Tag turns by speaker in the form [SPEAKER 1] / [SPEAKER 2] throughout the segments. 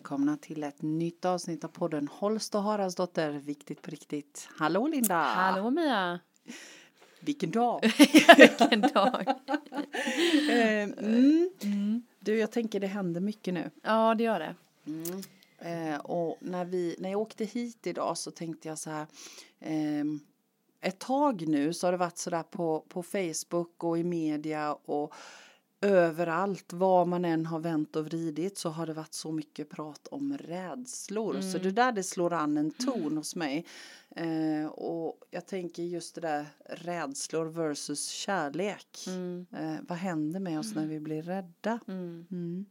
[SPEAKER 1] välkomna till ett nytt avsnitt av podden Holst och Haraldsdotter, viktigt på riktigt. Hallå Linda!
[SPEAKER 2] Hallå Mia!
[SPEAKER 1] Vilken dag!
[SPEAKER 2] Vilken dag!
[SPEAKER 1] Eh, mm. Mm. Du, jag tänker det händer mycket nu.
[SPEAKER 2] Ja, det gör det.
[SPEAKER 1] Mm. Eh, och när, vi, när jag åkte hit idag så tänkte jag så här. Eh, ett tag nu så har det varit så där på, på Facebook och i media och överallt, var man än har vänt och vridit så har det varit så mycket prat om rädslor. Mm. Så det där det slår an en ton mm. hos mig. Eh, och jag tänker just det där rädslor versus kärlek. Mm. Eh, vad händer med oss när vi blir rädda? Mm. mm.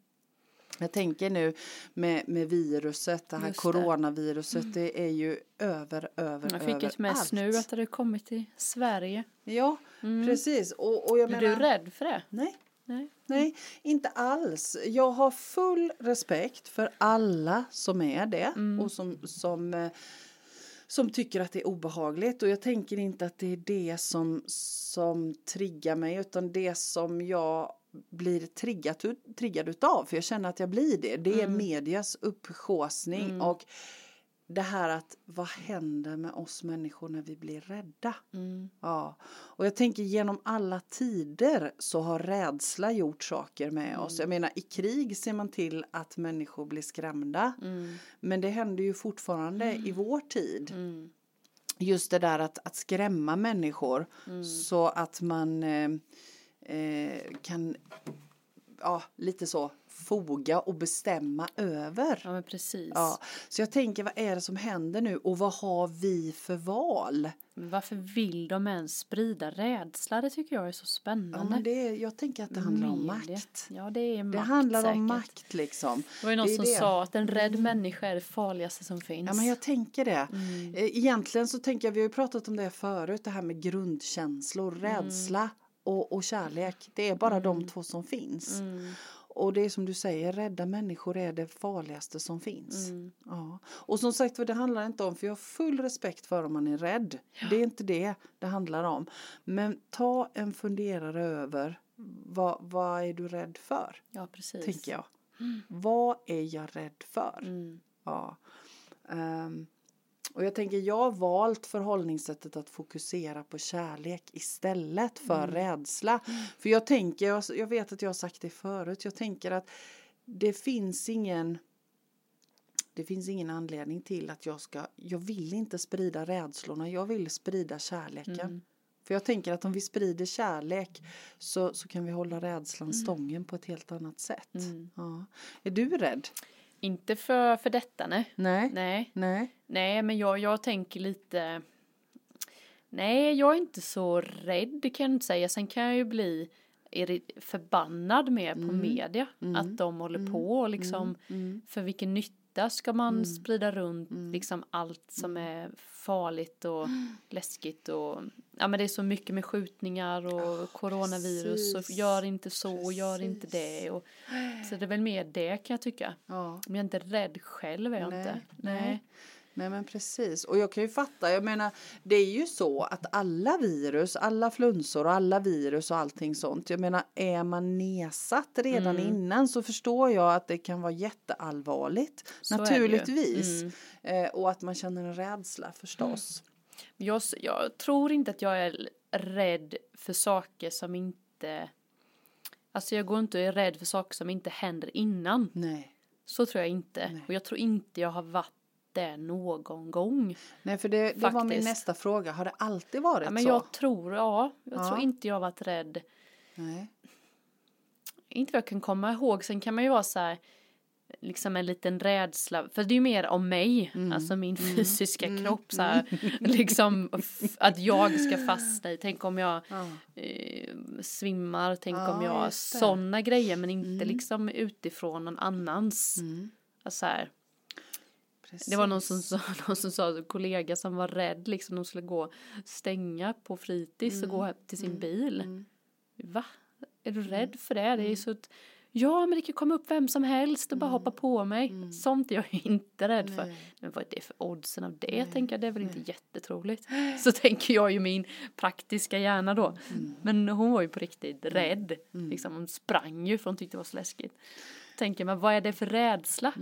[SPEAKER 1] Jag tänker nu med, med viruset, det här Just coronaviruset, det. det är ju över, över,
[SPEAKER 2] Jag fick ett mess nu att det hade kommit till Sverige.
[SPEAKER 1] Ja, mm. precis. Och, och jag
[SPEAKER 2] menar, är du rädd för det?
[SPEAKER 1] Nej. Nej. Nej, inte alls. Jag har full respekt för alla som är det mm. och som, som, eh, som tycker att det är obehagligt. Och jag tänker inte att det är det som, som triggar mig utan det som jag blir triggat, triggad utav, för jag känner att jag blir det, det är mm. medias uppsjåsning mm. och det här att vad händer med oss människor när vi blir rädda? Mm. Ja. Och jag tänker genom alla tider så har rädsla gjort saker med mm. oss. Jag menar i krig ser man till att människor blir skrämda. Mm. Men det händer ju fortfarande i mm. vår tid. Mm. Just det där att, att skrämma människor mm. så att man eh, eh, kan ja, lite så foga och bestämma över.
[SPEAKER 2] Ja, men precis.
[SPEAKER 1] Ja, så jag tänker, vad är det som händer nu och vad har vi för val?
[SPEAKER 2] Men varför vill de ens sprida rädsla? Det tycker jag är så spännande.
[SPEAKER 1] Ja, men det är, jag tänker att det handlar om makt.
[SPEAKER 2] Ja, det är makt
[SPEAKER 1] Det handlar
[SPEAKER 2] säkert.
[SPEAKER 1] om makt liksom.
[SPEAKER 2] Det var ju någon som det. sa att en rädd mm. människa är det farligaste som finns.
[SPEAKER 1] Ja, men jag tänker det. Mm. Eh, egentligen så tänker jag, vi har ju pratat om det förut, det här med grundkänslor, mm. rädsla och, och kärlek. Det är bara mm. de två som finns. Mm. Och det är som du säger, rädda människor är det farligaste som finns. Mm. Ja. Och som sagt det handlar inte om, för jag har full respekt för om man är rädd. Ja. Det är inte det det handlar om. Men ta en funderare över vad, vad är du rädd för?
[SPEAKER 2] Ja, precis.
[SPEAKER 1] Tänker jag. Mm. Vad är jag rädd för? Mm. Ja. Um, och jag tänker, jag har valt förhållningssättet att fokusera på kärlek istället för mm. rädsla. För jag tänker, jag, jag vet att jag har sagt det förut, jag tänker att det finns ingen det finns ingen anledning till att jag ska, jag vill inte sprida rädslorna, jag vill sprida kärleken. Mm. För jag tänker att om vi sprider kärlek så, så kan vi hålla rädslan mm. stången på ett helt annat sätt. Mm. Ja. Är du rädd?
[SPEAKER 2] Inte för, för detta nej.
[SPEAKER 1] Nej.
[SPEAKER 2] Nej.
[SPEAKER 1] Nej.
[SPEAKER 2] Nej men jag, jag tänker lite Nej jag är inte så rädd kan jag inte säga. Sen kan jag ju bli förbannad mer på mm. media. Mm. Att de håller mm. på och liksom mm. mm. för vilken nytta ska man mm. sprida runt liksom allt som är farligt och läskigt och ja men det är så mycket med skjutningar och oh, coronavirus precis. och gör inte så och gör inte det och så det är väl mer det kan jag tycka. Ja. Men jag är inte rädd själv är jag
[SPEAKER 1] nej,
[SPEAKER 2] inte.
[SPEAKER 1] Nej. nej. Nej men precis och jag kan ju fatta, jag menar det är ju så att alla virus, alla flunsor och alla virus och allting sånt, jag menar är man nedsatt redan mm. innan så förstår jag att det kan vara jätteallvarligt så naturligtvis mm. eh, och att man känner en rädsla förstås.
[SPEAKER 2] Mm. Jag, jag tror inte att jag är rädd för saker som inte, alltså jag går inte och är rädd för saker som inte händer innan.
[SPEAKER 1] Nej.
[SPEAKER 2] Så tror jag inte. Nej. Och jag tror inte jag har varit det någon gång.
[SPEAKER 1] Nej, för det, det var min nästa fråga. Har det alltid varit
[SPEAKER 2] ja, men
[SPEAKER 1] så?
[SPEAKER 2] Jag tror, ja. Jag ja. tror inte jag har varit rädd.
[SPEAKER 1] Nej.
[SPEAKER 2] Inte vad jag kan komma ihåg. Sen kan man ju vara så här, liksom en liten rädsla, för det är ju mer om mig, mm. alltså min mm. fysiska mm. kropp så här, mm. liksom att jag ska fastna i, tänk om jag ja. eh, svimmar, tänk ja, om jag, sådana grejer men inte mm. liksom utifrån någon annans, mm. alltså här, Precis. Det var någon som sa, någon som sa, kollega som var rädd liksom, de skulle gå stänga på fritids mm. och gå till sin mm. bil. Mm. Va? Är du rädd för det? Det är mm. så att, ja men det kan komma upp vem som helst och bara hoppa mm. på mig. Mm. Sånt är jag inte rädd Nej. för. Men vad är det för oddsen av det? Nej. Tänker jag, det är väl Nej. inte jättetroligt. Så tänker jag ju min praktiska hjärna då. Men hon var ju på riktigt rädd. Liksom, hon sprang ju för hon tyckte det var så läskigt. Tänker men vad är det för rädsla?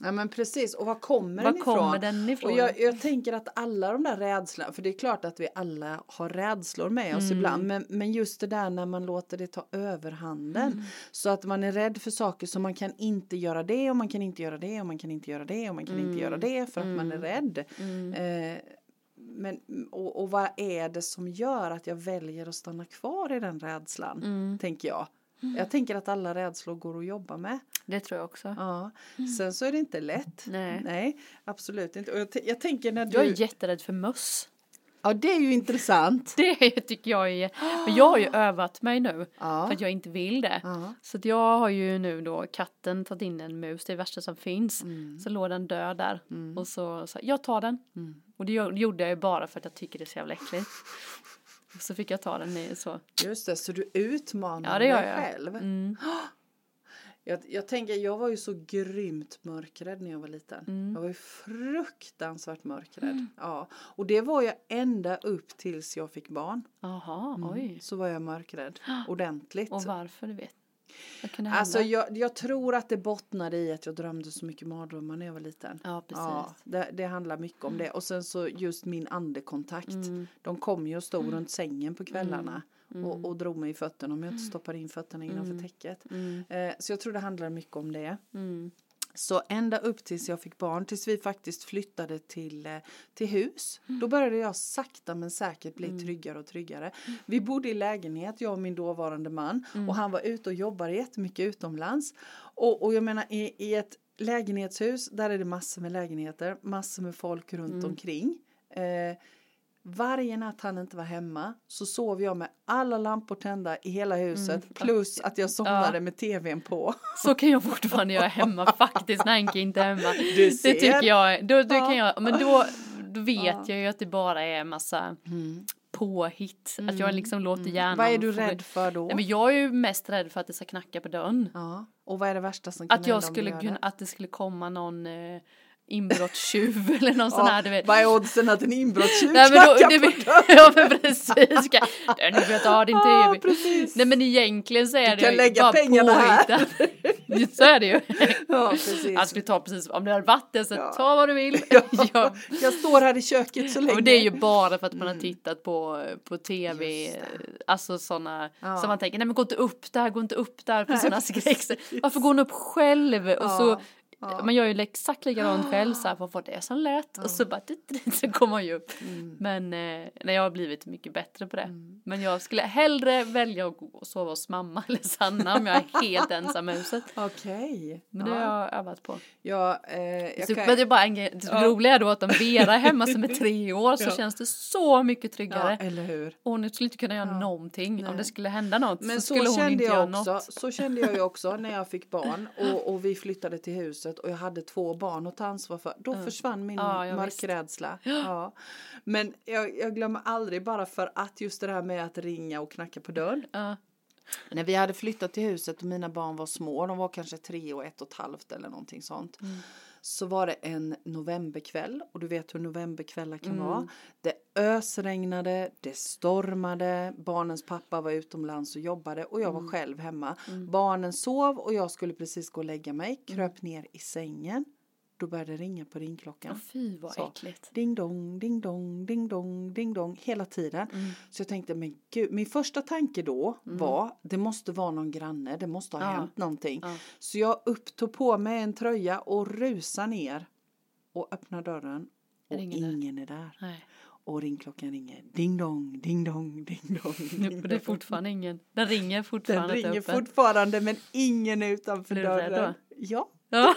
[SPEAKER 1] Ja men precis, och var kommer
[SPEAKER 2] Var
[SPEAKER 1] den ifrån?
[SPEAKER 2] kommer den ifrån?
[SPEAKER 1] Och jag, jag tänker att alla de där rädslorna, för det är klart att vi alla har rädslor med oss
[SPEAKER 2] Mm.
[SPEAKER 1] ibland, men, men just det där när man låter det ta överhanden.
[SPEAKER 2] Mm.
[SPEAKER 1] Så att man är rädd för saker som man kan inte göra det och man kan inte göra det och man kan inte göra det och man kan inte göra det för att man är rädd. Eh, men, och, och vad är det som gör att jag väljer att stanna kvar i den rädslan, tänker jag. Jag tänker att alla rädslor går att jobba med.
[SPEAKER 2] Det tror jag också.
[SPEAKER 1] Ja. Sen så är det inte lätt.
[SPEAKER 2] Nej.
[SPEAKER 1] Nej absolut inte. Och jag, jag tänker när du...
[SPEAKER 2] Jag är jätterädd för möss.
[SPEAKER 1] Ja, det är ju intressant.
[SPEAKER 2] Det tycker jag är, men jag har ju övat mig nu
[SPEAKER 1] Ja.
[SPEAKER 2] för att jag inte vill det.
[SPEAKER 1] Ja.
[SPEAKER 2] Så att jag har ju nu då katten tagit in en mus, det är det värsta som finns.
[SPEAKER 1] Mm.
[SPEAKER 2] Så låg den död där och så sa jag tar den. Och det gjorde jag ju bara för att jag tycker det är så jävla äckligt. Och så fick jag ta den i så.
[SPEAKER 1] Just det, så du utmanar
[SPEAKER 2] Ja, det gör
[SPEAKER 1] dig
[SPEAKER 2] jag.
[SPEAKER 1] själv.
[SPEAKER 2] Mm.
[SPEAKER 1] Jag, jag tänker, jag var ju så grymt mörkrädd när jag var liten.
[SPEAKER 2] Mm.
[SPEAKER 1] Jag var ju fruktansvärt mörkrädd. Ja. Och det var jag ända upp tills jag fick barn.
[SPEAKER 2] Jaha, oj.
[SPEAKER 1] Så var jag mörkrädd. Ordentligt.
[SPEAKER 2] Och varför du vet?
[SPEAKER 1] Alltså jag, jag tror att det bottnade i att jag drömde så mycket mardrömmar när jag var liten.
[SPEAKER 2] Ja, precis.
[SPEAKER 1] Ja, det, det handlar mycket om det. Och sen så just min andekontakt.
[SPEAKER 2] Mm.
[SPEAKER 1] De kom ju och stod runt sängen på kvällarna. Och, och drog mig i fötterna om jag inte stoppade in fötterna innanför täcket. Eh, så jag tror det handlar mycket om det.
[SPEAKER 2] Mm.
[SPEAKER 1] Så ända upp tills jag fick barn, tills vi faktiskt flyttade till, eh, till hus. Då började jag sakta men säkert bli tryggare och tryggare. Vi bodde i lägenhet, jag och min dåvarande man. Och han var ute och jobbade jättemycket utomlands. Och, och jag menar i, i ett lägenhetshus, där är det massor med lägenheter, massor med folk runt omkring. Eh, varje natt han inte var hemma så sov jag med alla lampor tända i hela huset plus att jag somnade med tvn på.
[SPEAKER 2] Så kan jag fortfarande göra hemma faktiskt när Henke inte är hemma.
[SPEAKER 1] Du
[SPEAKER 2] Det
[SPEAKER 1] ser.
[SPEAKER 2] tycker jag, då, då
[SPEAKER 1] Ja.
[SPEAKER 2] kan jag, men då, då vet
[SPEAKER 1] Ja.
[SPEAKER 2] jag ju att det bara är massa påhitt. Att jag liksom låter hjärnan
[SPEAKER 1] Mm. Vad är du rädd för då?
[SPEAKER 2] Nej, men jag är ju mest rädd för att det ska knacka på dörren.
[SPEAKER 1] Ja. Och vad är det värsta som kan
[SPEAKER 2] Att jag
[SPEAKER 1] hända om
[SPEAKER 2] skulle
[SPEAKER 1] du gör
[SPEAKER 2] kunna,
[SPEAKER 1] det?
[SPEAKER 2] att det skulle komma någon eh, inbrottstjuv eller någon sån här du vet.
[SPEAKER 1] Vad är oddsen att en inbrottstjuv
[SPEAKER 2] Nej men då,
[SPEAKER 1] knackar
[SPEAKER 2] det,
[SPEAKER 1] på dörren?
[SPEAKER 2] ja men precis, nu får jag ta din
[SPEAKER 1] Ja,
[SPEAKER 2] tv.
[SPEAKER 1] precis.
[SPEAKER 2] Nej men egentligen så är
[SPEAKER 1] Du
[SPEAKER 2] det
[SPEAKER 1] kan lägga
[SPEAKER 2] bara
[SPEAKER 1] pengarna här.
[SPEAKER 2] påhittat. Så är det ju.
[SPEAKER 1] Ja, precis.
[SPEAKER 2] Jag skulle ta precis, om det hade varit det så
[SPEAKER 1] Ja.
[SPEAKER 2] ta vad du vill.
[SPEAKER 1] Ja,
[SPEAKER 2] Ja.
[SPEAKER 1] Jag står här i köket så länge.
[SPEAKER 2] Och det är ju bara för att man har tittat på, på tv, alltså sådana
[SPEAKER 1] Ja.
[SPEAKER 2] som man tänker, nej men gå inte upp där, gå inte upp där
[SPEAKER 1] Nej,
[SPEAKER 2] sådana skräck. Varför går hon upp själv? Och så,
[SPEAKER 1] Ja, ja.
[SPEAKER 2] man gör ju exakt likadant själv så här, vad var det som lät? Och så bara, så kommer man ju upp.
[SPEAKER 1] Mm.
[SPEAKER 2] Men eh, nej, jag har blivit mycket bättre på det. Men jag skulle hellre välja att gå och sova hos mamma eller Sanna om jag är helt ensam i huset.
[SPEAKER 1] Okej.
[SPEAKER 2] Men det har jag övat på.
[SPEAKER 1] Ja, eh,
[SPEAKER 2] Så,
[SPEAKER 1] kan...
[SPEAKER 2] Men det är bara en grej, det
[SPEAKER 1] Ja.
[SPEAKER 2] roliga är då att om Vera är hemma som är tre år så
[SPEAKER 1] Ja.
[SPEAKER 2] känns det så mycket
[SPEAKER 1] ja,
[SPEAKER 2] tryggare.
[SPEAKER 1] eller hur.
[SPEAKER 2] Och hon skulle inte kunna göra
[SPEAKER 1] Ja.
[SPEAKER 2] någonting.
[SPEAKER 1] Nej.
[SPEAKER 2] Om det skulle hända något
[SPEAKER 1] Men
[SPEAKER 2] så
[SPEAKER 1] så,
[SPEAKER 2] skulle hon
[SPEAKER 1] kände
[SPEAKER 2] inte
[SPEAKER 1] jag
[SPEAKER 2] göra
[SPEAKER 1] också,
[SPEAKER 2] något.
[SPEAKER 1] så kände jag ju också när jag fick barn och, och vi flyttade till huset och jag hade två barn att ta ansvar för. Då försvann min
[SPEAKER 2] Ja,
[SPEAKER 1] mörkrädsla. Ja. Men jag, jag glömmer aldrig bara för att just det här med att ringa och knacka på dörren.
[SPEAKER 2] Ja.
[SPEAKER 1] När vi hade flyttat till huset och mina barn var små, de var kanske tre och ett och ett halvt eller någonting sånt. Så var det en novemberkväll och du vet hur novemberkvällar kan vara. Det ösregnade, det stormade, barnens pappa var utomlands och jobbade och jag var själv hemma. Barnen sov och jag skulle precis gå och lägga mig, kröp ner i sängen. Då började det ringa på ringklockan.
[SPEAKER 2] Åh, fy vad
[SPEAKER 1] Så.
[SPEAKER 2] äckligt.
[SPEAKER 1] Ding dong, ding dong, ding dong, ding dong hela tiden.
[SPEAKER 2] Mm.
[SPEAKER 1] Så jag tänkte, men gud, min första tanke då var, det måste vara någon granne, det måste ha
[SPEAKER 2] Ja.
[SPEAKER 1] hänt någonting.
[SPEAKER 2] Ja.
[SPEAKER 1] Så jag upp, tog på mig en tröja och rusade ner och öppnar dörren och
[SPEAKER 2] ingen
[SPEAKER 1] ingen, är där.
[SPEAKER 2] Nej,
[SPEAKER 1] Och ringklockan ringer, ding dong, ding dong, ding dong. Ding
[SPEAKER 2] det är fortfarande ingen. Den ringer
[SPEAKER 1] Den
[SPEAKER 2] fortfarande
[SPEAKER 1] ringer
[SPEAKER 2] inte öppen.
[SPEAKER 1] fortfarande men ingen är utanför
[SPEAKER 2] Blir du rädd
[SPEAKER 1] dörren. Ja,
[SPEAKER 2] Ja.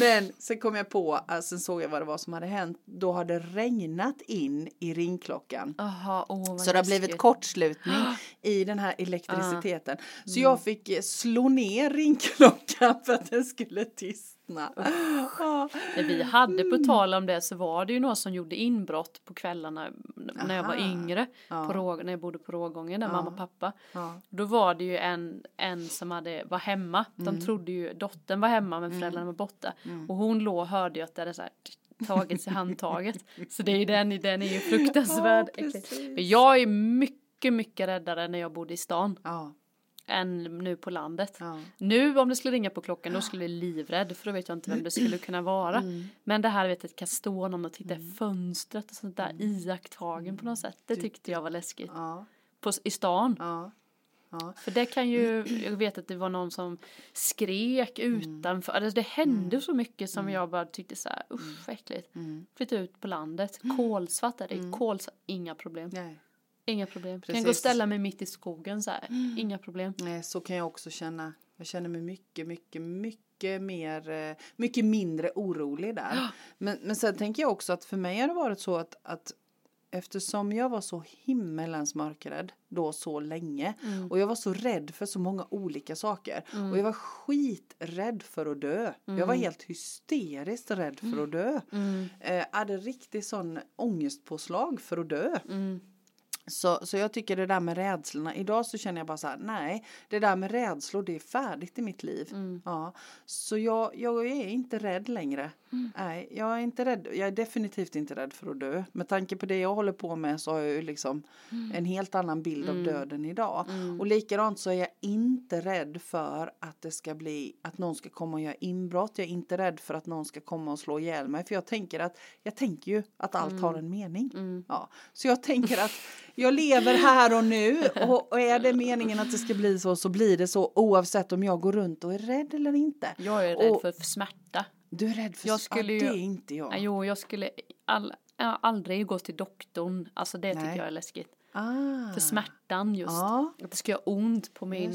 [SPEAKER 1] Men sen kom jag på, äh, sen såg jag vad det var som hade hänt. Då hade det regnat in i ringklockan.
[SPEAKER 2] Åh vad
[SPEAKER 1] Så det har blivit kortslutning i den här elektriciteten.
[SPEAKER 2] Ah.
[SPEAKER 1] Så jag fick eh, slå ner ringklockan för att den skulle tystna.
[SPEAKER 2] När vi hade på tal om det så var det ju någon som gjorde inbrott på kvällarna när jag var
[SPEAKER 1] Aha.
[SPEAKER 2] yngre.
[SPEAKER 1] Ja.
[SPEAKER 2] På Rå, när jag bodde på Rågången där mamma och pappa. Då var det ju en, en som hade, var hemma. De
[SPEAKER 1] Mm.
[SPEAKER 2] trodde ju dottern var hemma men föräldrarna var borta. Och hon låg och hörde ju att det hade så här tagits i handtaget. så det är ju den, den är ju fruktansvärd.
[SPEAKER 1] Ja,
[SPEAKER 2] jag är mycket, mycket räddare när jag bodde i stan.
[SPEAKER 1] Ja.
[SPEAKER 2] än nu på landet.
[SPEAKER 1] Ja.
[SPEAKER 2] Nu om det skulle ringa på klockan då skulle jag bli livrädd för då vet jag inte vem det skulle kunna vara.
[SPEAKER 1] Mm.
[SPEAKER 2] Men det här vet att kan stå någon och titta i fönstret och sånt där iakttagen på något sätt. Det tyckte jag var läskigt.
[SPEAKER 1] Ja.
[SPEAKER 2] På, I stan.
[SPEAKER 1] Ja. Ja.
[SPEAKER 2] För det kan ju, jag vet att det var någon som skrek
[SPEAKER 1] Mm.
[SPEAKER 2] utanför. Alltså det hände så mycket som jag bara tyckte så här, usch vad äckligt.
[SPEAKER 1] Mm.
[SPEAKER 2] Flytta ut på landet, kolsvart är det, kolsvart, inga problem.
[SPEAKER 1] Nej.
[SPEAKER 2] Inga problem. Kan
[SPEAKER 1] Precis.
[SPEAKER 2] gå och ställa mig mitt i skogen så här, inga problem.
[SPEAKER 1] Nej, så kan jag också känna. Jag känner mig mycket, mycket, mycket mer, eh, mycket mindre orolig där. Men, men sen tänker jag också att för mig har det varit så att, att eftersom jag var så himmelens mörkrädd då så länge och jag var så rädd för så många olika saker och jag var skiträdd för att dö. Jag var helt hysteriskt rädd för att dö.
[SPEAKER 2] Mm.
[SPEAKER 1] Eh, hade riktigt sån ångestpåslag för att dö.
[SPEAKER 2] Mm.
[SPEAKER 1] Så, så jag tycker det där med rädslorna, idag så känner jag bara så här, nej, det där med rädslor det är färdigt i mitt liv.
[SPEAKER 2] Mm.
[SPEAKER 1] Ja, så jag, jag är inte rädd längre.
[SPEAKER 2] Mm.
[SPEAKER 1] Nej, jag är inte rädd, jag är definitivt inte rädd för att dö. Med tanke på det jag håller på med så har jag ju liksom
[SPEAKER 2] Mm.
[SPEAKER 1] en helt annan bild av döden idag. Och likadant så är jag inte rädd för att det ska bli, att någon ska komma och göra inbrott. Jag är inte rädd för att någon ska komma och slå ihjäl mig. För jag tänker att, jag tänker ju att allt har en mening.
[SPEAKER 2] Mm.
[SPEAKER 1] Ja, så jag tänker att jag lever här och nu och, och är det meningen att det ska bli så så blir det så oavsett om jag går runt och är rädd eller inte.
[SPEAKER 2] Jag är rädd
[SPEAKER 1] Och-
[SPEAKER 2] för smärta.
[SPEAKER 1] Du är rädd för
[SPEAKER 2] Jag skulle
[SPEAKER 1] ja,
[SPEAKER 2] ju-
[SPEAKER 1] det är inte jag.
[SPEAKER 2] Jo, jag skulle all, aldrig gå till doktorn. Alltså det
[SPEAKER 1] Nej.
[SPEAKER 2] tycker jag är läskigt.
[SPEAKER 1] Ah,
[SPEAKER 2] För smärtan just.
[SPEAKER 1] Ja.
[SPEAKER 2] Att det ska göra ont på min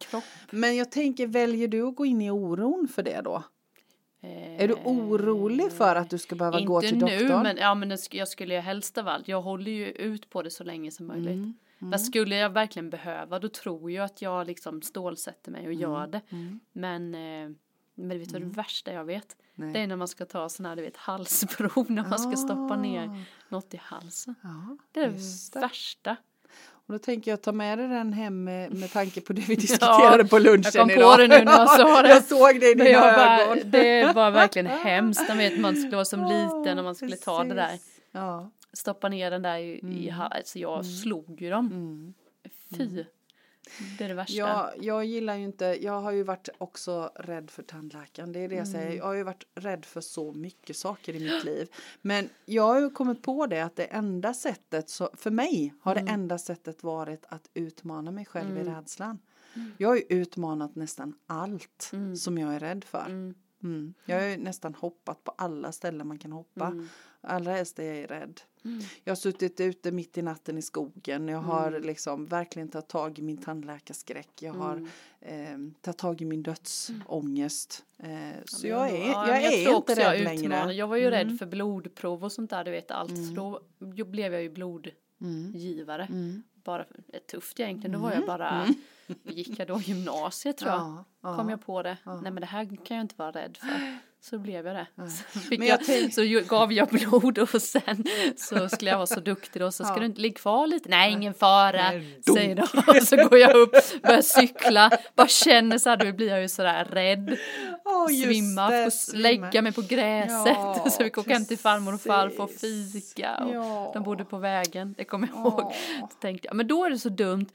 [SPEAKER 2] kropp.
[SPEAKER 1] Men jag tänker, väljer du att gå in i oron för det då? Är du orolig för att du ska behöva gå till
[SPEAKER 2] Inte
[SPEAKER 1] doktorn?
[SPEAKER 2] nu, men, ja, men jag skulle ju helst av allt. Jag håller ju ut på det så länge som möjligt.
[SPEAKER 1] Mm,
[SPEAKER 2] Men skulle jag verkligen behöva, då tror jag att jag liksom stålsätter mig och
[SPEAKER 1] Mm,
[SPEAKER 2] gör det. Men, eh, men du vet vad det värsta jag vet?
[SPEAKER 1] Nej.
[SPEAKER 2] Det är när man ska ta sån här, du vet, halsprov, när man ska stoppa
[SPEAKER 1] Ah.
[SPEAKER 2] ner något i halsen.
[SPEAKER 1] Ja,
[SPEAKER 2] Det är det
[SPEAKER 1] det.
[SPEAKER 2] värsta.
[SPEAKER 1] Och då tänker jag ta med dig den hem med, med tanke på det vi diskuterade på lunchen
[SPEAKER 2] jag kom
[SPEAKER 1] idag.
[SPEAKER 2] på det nu när jag sa det.
[SPEAKER 1] jag såg det i dina
[SPEAKER 2] jag bara,
[SPEAKER 1] ögon.
[SPEAKER 2] det var verkligen hemskt. Man vet man skulle vara som liten och man skulle ta det där.
[SPEAKER 1] Precis. Ja.
[SPEAKER 2] Stoppa ner den där i, i halsen. Alltså jag slog ju dem.
[SPEAKER 1] Mm.
[SPEAKER 2] Fy. Det är det värsta.
[SPEAKER 1] Jag, jag gillar ju inte, jag har ju varit också rädd för tandläkaren. Det är det jag säger. Jag har ju varit rädd för så mycket saker i mitt liv. Men jag har ju kommit på det att det enda sättet, så, för mig har det enda sättet varit att utmana mig själv i rädslan. Jag har ju utmanat nästan allt som jag är rädd för.
[SPEAKER 2] Mm.
[SPEAKER 1] Mm. Jag har ju nästan hoppat på alla ställen man kan hoppa.
[SPEAKER 2] Mm.
[SPEAKER 1] Allra helst är jag rädd. Jag har suttit ute mitt i natten i skogen. Jag har
[SPEAKER 2] Mm.
[SPEAKER 1] liksom verkligen tagit tag i min tandläkarskräck. Jag har
[SPEAKER 2] Mm.
[SPEAKER 1] eh, tagit tag i min dödsångest. Eh, så
[SPEAKER 2] Men
[SPEAKER 1] jag är,
[SPEAKER 2] ja,
[SPEAKER 1] jag är inte
[SPEAKER 2] jag
[SPEAKER 1] rädd
[SPEAKER 2] utmanar.
[SPEAKER 1] längre. Mm.
[SPEAKER 2] Jag var ju rädd för blodprov och sånt där, du vet allt. Så då jo, blev jag ju blodgivare.
[SPEAKER 1] Mm.
[SPEAKER 2] Bara tufft egentligen, då var jag bara, gick jag då gymnasiet tror jag.
[SPEAKER 1] Ja, ja.
[SPEAKER 2] Kom jag på det, nej men det här kan jag inte vara rädd för. Så blev jag det. Så,
[SPEAKER 1] Men jag
[SPEAKER 2] jag,
[SPEAKER 1] tänk-
[SPEAKER 2] så gav jag blod och sen så skulle jag vara så duktig då så ska
[SPEAKER 1] Ja.
[SPEAKER 2] du inte ligga kvar lite? Nej ingen fara,
[SPEAKER 1] Nej,
[SPEAKER 2] säger de. Och så går jag upp, börjar cykla, bara känner så här, då blir jag ju sådär rädd.
[SPEAKER 1] Just
[SPEAKER 2] svimma,
[SPEAKER 1] det, svimma.
[SPEAKER 2] lägga mig på gräset.
[SPEAKER 1] Ja,
[SPEAKER 2] så vi åkte hem till farmor och farfar och fika. Och
[SPEAKER 1] Ja.
[SPEAKER 2] De bodde på vägen, det kommer jag
[SPEAKER 1] Ja.
[SPEAKER 2] ihåg. Så tänkte jag, men då är det så dumt.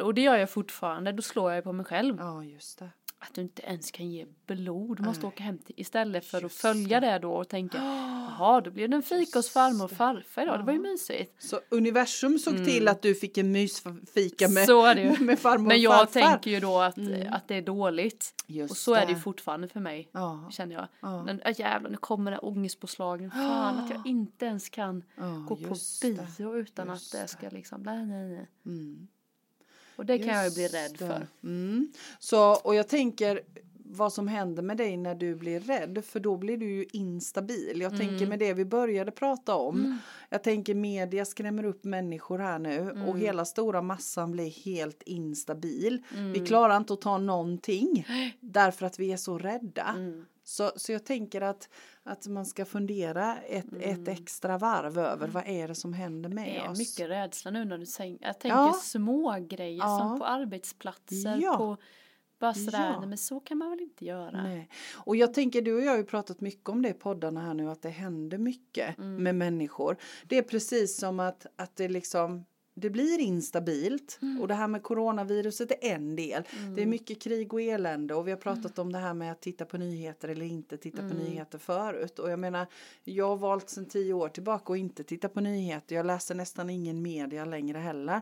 [SPEAKER 2] Och det gör jag fortfarande, då slår jag på mig själv.
[SPEAKER 1] Ja, just det.
[SPEAKER 2] Att du inte ens kan ge blod, du måste
[SPEAKER 1] Nej.
[SPEAKER 2] åka hem till, istället för att
[SPEAKER 1] Just
[SPEAKER 2] följa det då och tänka, jaha då blev det en fika hos farmor och farfar idag, det var ju mysigt.
[SPEAKER 1] Så universum såg till att du fick en mysfika med,
[SPEAKER 2] Mm. Så är det ju.
[SPEAKER 1] med farmor
[SPEAKER 2] Men
[SPEAKER 1] och
[SPEAKER 2] jag
[SPEAKER 1] farfar.
[SPEAKER 2] tänker ju då att, att det är dåligt.
[SPEAKER 1] Just
[SPEAKER 2] och så är det ju
[SPEAKER 1] det.
[SPEAKER 2] fortfarande för mig,
[SPEAKER 1] Ja.
[SPEAKER 2] känner jag.
[SPEAKER 1] Ja.
[SPEAKER 2] Men äh, jävlar, nu kommer det ångestpåslagen. Fan att jag inte ens kan
[SPEAKER 1] Ja,
[SPEAKER 2] gå på bio
[SPEAKER 1] det.
[SPEAKER 2] utan
[SPEAKER 1] Just
[SPEAKER 2] att det ska liksom, nej, nej, nej.
[SPEAKER 1] Mm.
[SPEAKER 2] Och det kan jag ju bli
[SPEAKER 1] Just
[SPEAKER 2] rädd
[SPEAKER 1] det.
[SPEAKER 2] för.
[SPEAKER 1] Mm. Så, och jag tänker vad som händer med dig när du blir rädd för då blir du ju instabil. Jag tänker
[SPEAKER 2] Mm.
[SPEAKER 1] med det vi började prata om. Jag tänker media skrämmer upp människor här nu
[SPEAKER 2] Mm.
[SPEAKER 1] och hela stora massan blir helt instabil.
[SPEAKER 2] Mm.
[SPEAKER 1] Vi klarar inte att ta någonting därför att vi är så rädda.
[SPEAKER 2] Mm.
[SPEAKER 1] Så, så jag tänker att, att man ska fundera ett, ett extra varv över vad är det som händer med
[SPEAKER 2] Mm. Det är
[SPEAKER 1] oss.
[SPEAKER 2] mycket rädsla nu när du säger, jag tänker
[SPEAKER 1] Ja.
[SPEAKER 2] små grejer
[SPEAKER 1] Ja.
[SPEAKER 2] som på arbetsplatser,
[SPEAKER 1] Ja.
[SPEAKER 2] på bara sådär,
[SPEAKER 1] Ja.
[SPEAKER 2] nej men så kan man väl inte göra.
[SPEAKER 1] Nej. Och jag tänker, du och jag har ju pratat mycket om det i poddarna här nu, att det händer mycket
[SPEAKER 2] Mm.
[SPEAKER 1] med människor. Det är precis som att, att det liksom det blir instabilt
[SPEAKER 2] Mm.
[SPEAKER 1] och det här med coronaviruset är en del. Det är mycket krig och elände och vi har pratat
[SPEAKER 2] Mm.
[SPEAKER 1] om det här med att titta på nyheter eller inte titta på nyheter förut. Och jag menar, jag har valt sedan tio år tillbaka att inte titta på nyheter. Jag läser nästan ingen media längre heller.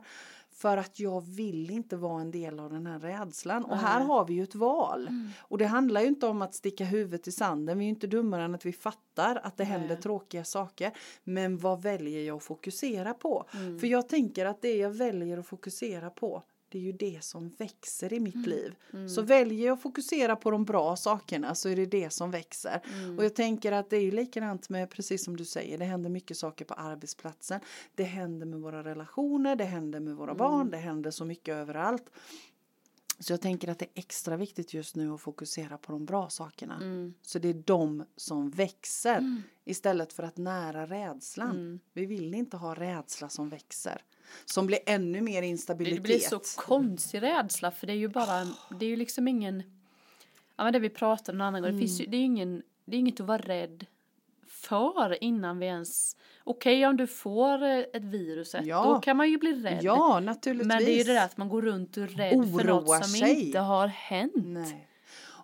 [SPEAKER 1] För att jag vill inte vara en del av den här rädslan. Och här har vi ju ett val.
[SPEAKER 2] Mm.
[SPEAKER 1] Och det handlar ju inte om att sticka huvudet i sanden. Vi är ju inte dummare än att vi fattar att det
[SPEAKER 2] Nej.
[SPEAKER 1] händer tråkiga saker. Men vad väljer jag att fokusera på?
[SPEAKER 2] Mm.
[SPEAKER 1] För jag tänker att det jag väljer att fokusera på det är ju det som växer i mitt
[SPEAKER 2] Mm.
[SPEAKER 1] liv. Så väljer jag att fokusera på de bra sakerna så är det det som växer.
[SPEAKER 2] Mm.
[SPEAKER 1] Och jag tänker att det är ju likadant med, precis som du säger, det händer mycket saker på arbetsplatsen. Det händer med våra relationer, det händer med
[SPEAKER 2] Mm.
[SPEAKER 1] våra barn, det händer så mycket överallt. Så jag tänker att det är extra viktigt just nu att fokusera på de bra sakerna.
[SPEAKER 2] Mm.
[SPEAKER 1] Så det är de som växer istället för att nära rädslan.
[SPEAKER 2] Mm.
[SPEAKER 1] Vi vill inte ha rädsla som växer. Som blir ännu mer instabilitet.
[SPEAKER 2] det blir så konstig rädsla för det är ju bara, det är ju liksom ingen, ja men det vi pratade om en annan gång, det finns ju,
[SPEAKER 1] Mm.
[SPEAKER 2] det är ju ingen, det är inget att vara rädd för innan vi ens, okej om du får eh, ett viruset,
[SPEAKER 1] Ja.
[SPEAKER 2] då kan man ju bli rädd.
[SPEAKER 1] Ja, naturligtvis.
[SPEAKER 2] Men det är ju det där att man går runt och är rädd för
[SPEAKER 1] Oroar
[SPEAKER 2] något som
[SPEAKER 1] sig.
[SPEAKER 2] inte har hänt.
[SPEAKER 1] Nej.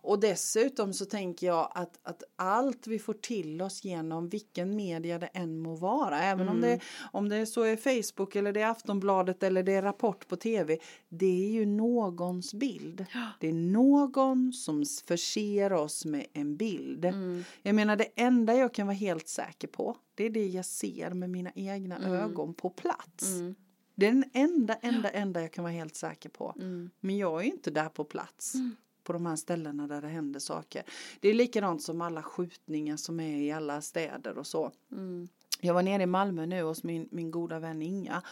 [SPEAKER 1] Och dessutom så tänker jag att, att allt vi får till oss genom vilken media det än må vara, även om,
[SPEAKER 2] Mm.
[SPEAKER 1] det, om det så är Facebook eller det är Aftonbladet eller det är Rapport på tv, det är ju någons bild. Det är någon som förser oss med en bild.
[SPEAKER 2] Mm.
[SPEAKER 1] Jag menar det enda jag kan vara helt säker på, det är det jag ser med mina egna ögon på plats.
[SPEAKER 2] Mm.
[SPEAKER 1] Det är den enda, enda, enda jag kan vara helt säker på.
[SPEAKER 2] Mm.
[SPEAKER 1] Men jag är ju inte där på plats. På de här ställena där det händer saker. Det är likadant som alla skjutningar som är i alla städer och så.
[SPEAKER 2] Mm.
[SPEAKER 1] Jag var nere i Malmö nu hos min, min goda vän Inga.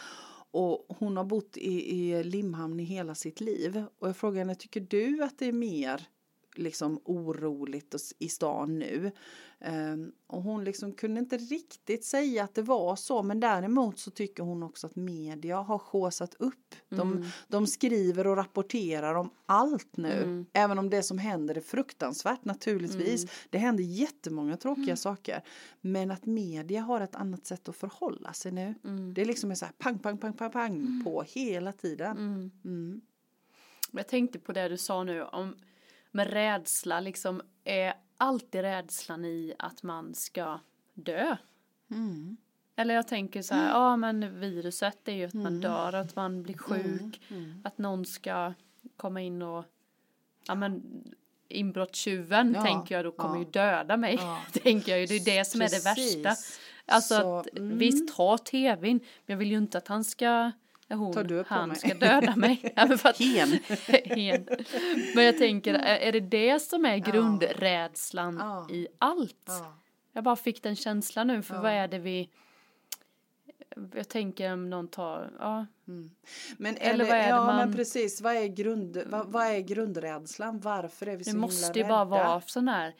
[SPEAKER 1] Och hon har bott i, i Limhamn i hela sitt liv. Och jag frågade henne, tycker du att det är mer liksom oroligt i stan nu? Ehm, och hon liksom kunde inte riktigt säga att det var så. Men däremot så tycker hon också att media har skåsat upp. De, de skriver och rapporterar om allt nu.
[SPEAKER 2] Mm.
[SPEAKER 1] Även om det som händer är fruktansvärt naturligtvis. Det händer jättemånga tråkiga saker. Men att media har ett annat sätt att förhålla sig nu.
[SPEAKER 2] Mm.
[SPEAKER 1] Det är liksom så här pang, pang, pang, pang, pang på hela tiden.
[SPEAKER 2] Mm.
[SPEAKER 1] Mm.
[SPEAKER 2] Jag tänkte på det du sa nu om med rädsla, liksom är alltid rädslan i att man ska dö?
[SPEAKER 1] Mm.
[SPEAKER 2] Eller jag tänker så här, ja men viruset är ju att man dör, att man blir sjuk,
[SPEAKER 1] Mm.
[SPEAKER 2] att någon ska komma in och, ja men inbrottstjuven
[SPEAKER 1] Ja,
[SPEAKER 2] tänker jag då kommer
[SPEAKER 1] ja.
[SPEAKER 2] ju döda mig,
[SPEAKER 1] Ja.
[SPEAKER 2] tänker jag ju, det är det som är det
[SPEAKER 1] Precis.
[SPEAKER 2] värsta. Alltså
[SPEAKER 1] Så,
[SPEAKER 2] att
[SPEAKER 1] mm.
[SPEAKER 2] visst ha tvn, men jag vill ju inte att han ska, hon,
[SPEAKER 1] Ta död på
[SPEAKER 2] han
[SPEAKER 1] mig.
[SPEAKER 2] ska döda mig. Ja, men för att,
[SPEAKER 1] Hen.
[SPEAKER 2] hen. Men jag tänker, är, det det som är grundrädslan
[SPEAKER 1] Ja.
[SPEAKER 2] i allt?
[SPEAKER 1] Ja.
[SPEAKER 2] Jag bara fick den känslan nu, för vad är det vi... Jag tänker om någon tar, ja,
[SPEAKER 1] Men,
[SPEAKER 2] Eller
[SPEAKER 1] eller,
[SPEAKER 2] vad är det
[SPEAKER 1] ja,
[SPEAKER 2] man-
[SPEAKER 1] men precis. Vad är, grund, vad, vad är grundrädslan? Varför är vi så
[SPEAKER 2] det
[SPEAKER 1] himla
[SPEAKER 2] måste ju
[SPEAKER 1] rädda?
[SPEAKER 2] bara vara sån här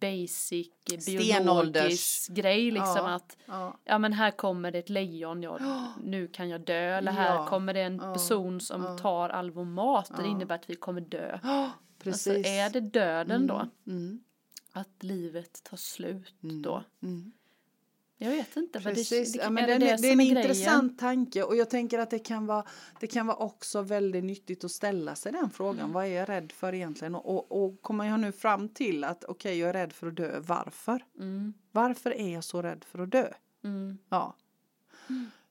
[SPEAKER 2] basic biologisk grej liksom
[SPEAKER 1] Ja.
[SPEAKER 2] att
[SPEAKER 1] Ja.
[SPEAKER 2] ja men här kommer det ett lejon, ja, nu kan jag dö, eller här
[SPEAKER 1] Ja.
[SPEAKER 2] kommer det en person som tar all vår mat och det innebär att vi kommer dö.
[SPEAKER 1] Precis.
[SPEAKER 2] Alltså är det döden då?
[SPEAKER 1] Mm.
[SPEAKER 2] Att livet tar slut då? Jag vet inte.
[SPEAKER 1] Precis,
[SPEAKER 2] det,
[SPEAKER 1] ja,
[SPEAKER 2] är
[SPEAKER 1] men
[SPEAKER 2] det
[SPEAKER 1] det,
[SPEAKER 2] det
[SPEAKER 1] är, det är en
[SPEAKER 2] grejen?
[SPEAKER 1] intressant tanke och jag tänker att det kan vara, det kan vara också väldigt nyttigt att ställa sig den frågan.
[SPEAKER 2] Mm.
[SPEAKER 1] Vad är jag rädd för egentligen? Och, och, och kommer jag nu fram till att okej, jag är rädd för att dö. Varför?
[SPEAKER 2] Mm,
[SPEAKER 1] Varför är jag så rädd för att dö?
[SPEAKER 2] mm,
[SPEAKER 1] Ja.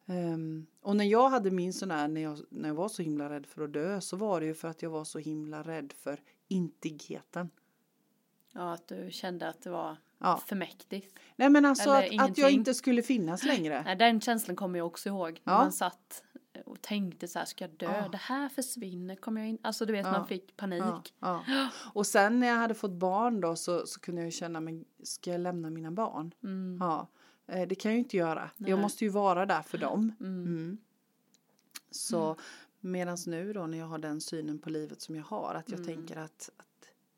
[SPEAKER 1] Ehm, och när jag hade min sån här, när jag, när jag var så himla rädd för att dö så var det ju för att jag var så himla rädd för intigheten.
[SPEAKER 2] ja, att du kände att det var
[SPEAKER 1] Ja.
[SPEAKER 2] för mäktigt.
[SPEAKER 1] Nej men alltså
[SPEAKER 2] Eller
[SPEAKER 1] att, att jag inte skulle finnas längre.
[SPEAKER 2] Nej, den känslan kommer jag också ihåg. När
[SPEAKER 1] Ja.
[SPEAKER 2] man satt och tänkte så här, ska jag dö?
[SPEAKER 1] Ja.
[SPEAKER 2] Det här försvinner, kommer jag in? Alltså du vet,
[SPEAKER 1] Ja.
[SPEAKER 2] man fick panik.
[SPEAKER 1] Ja. Och sen när jag hade fått barn då så, så kunde jag ju känna, men ska jag lämna mina barn?
[SPEAKER 2] Mm.
[SPEAKER 1] Ja, eh, det kan jag ju inte göra.
[SPEAKER 2] Nej.
[SPEAKER 1] Jag måste ju vara där för dem.
[SPEAKER 2] Mm.
[SPEAKER 1] Mm. Så medans nu då när jag har den synen på livet som jag har, att jag
[SPEAKER 2] Mm.
[SPEAKER 1] tänker att, att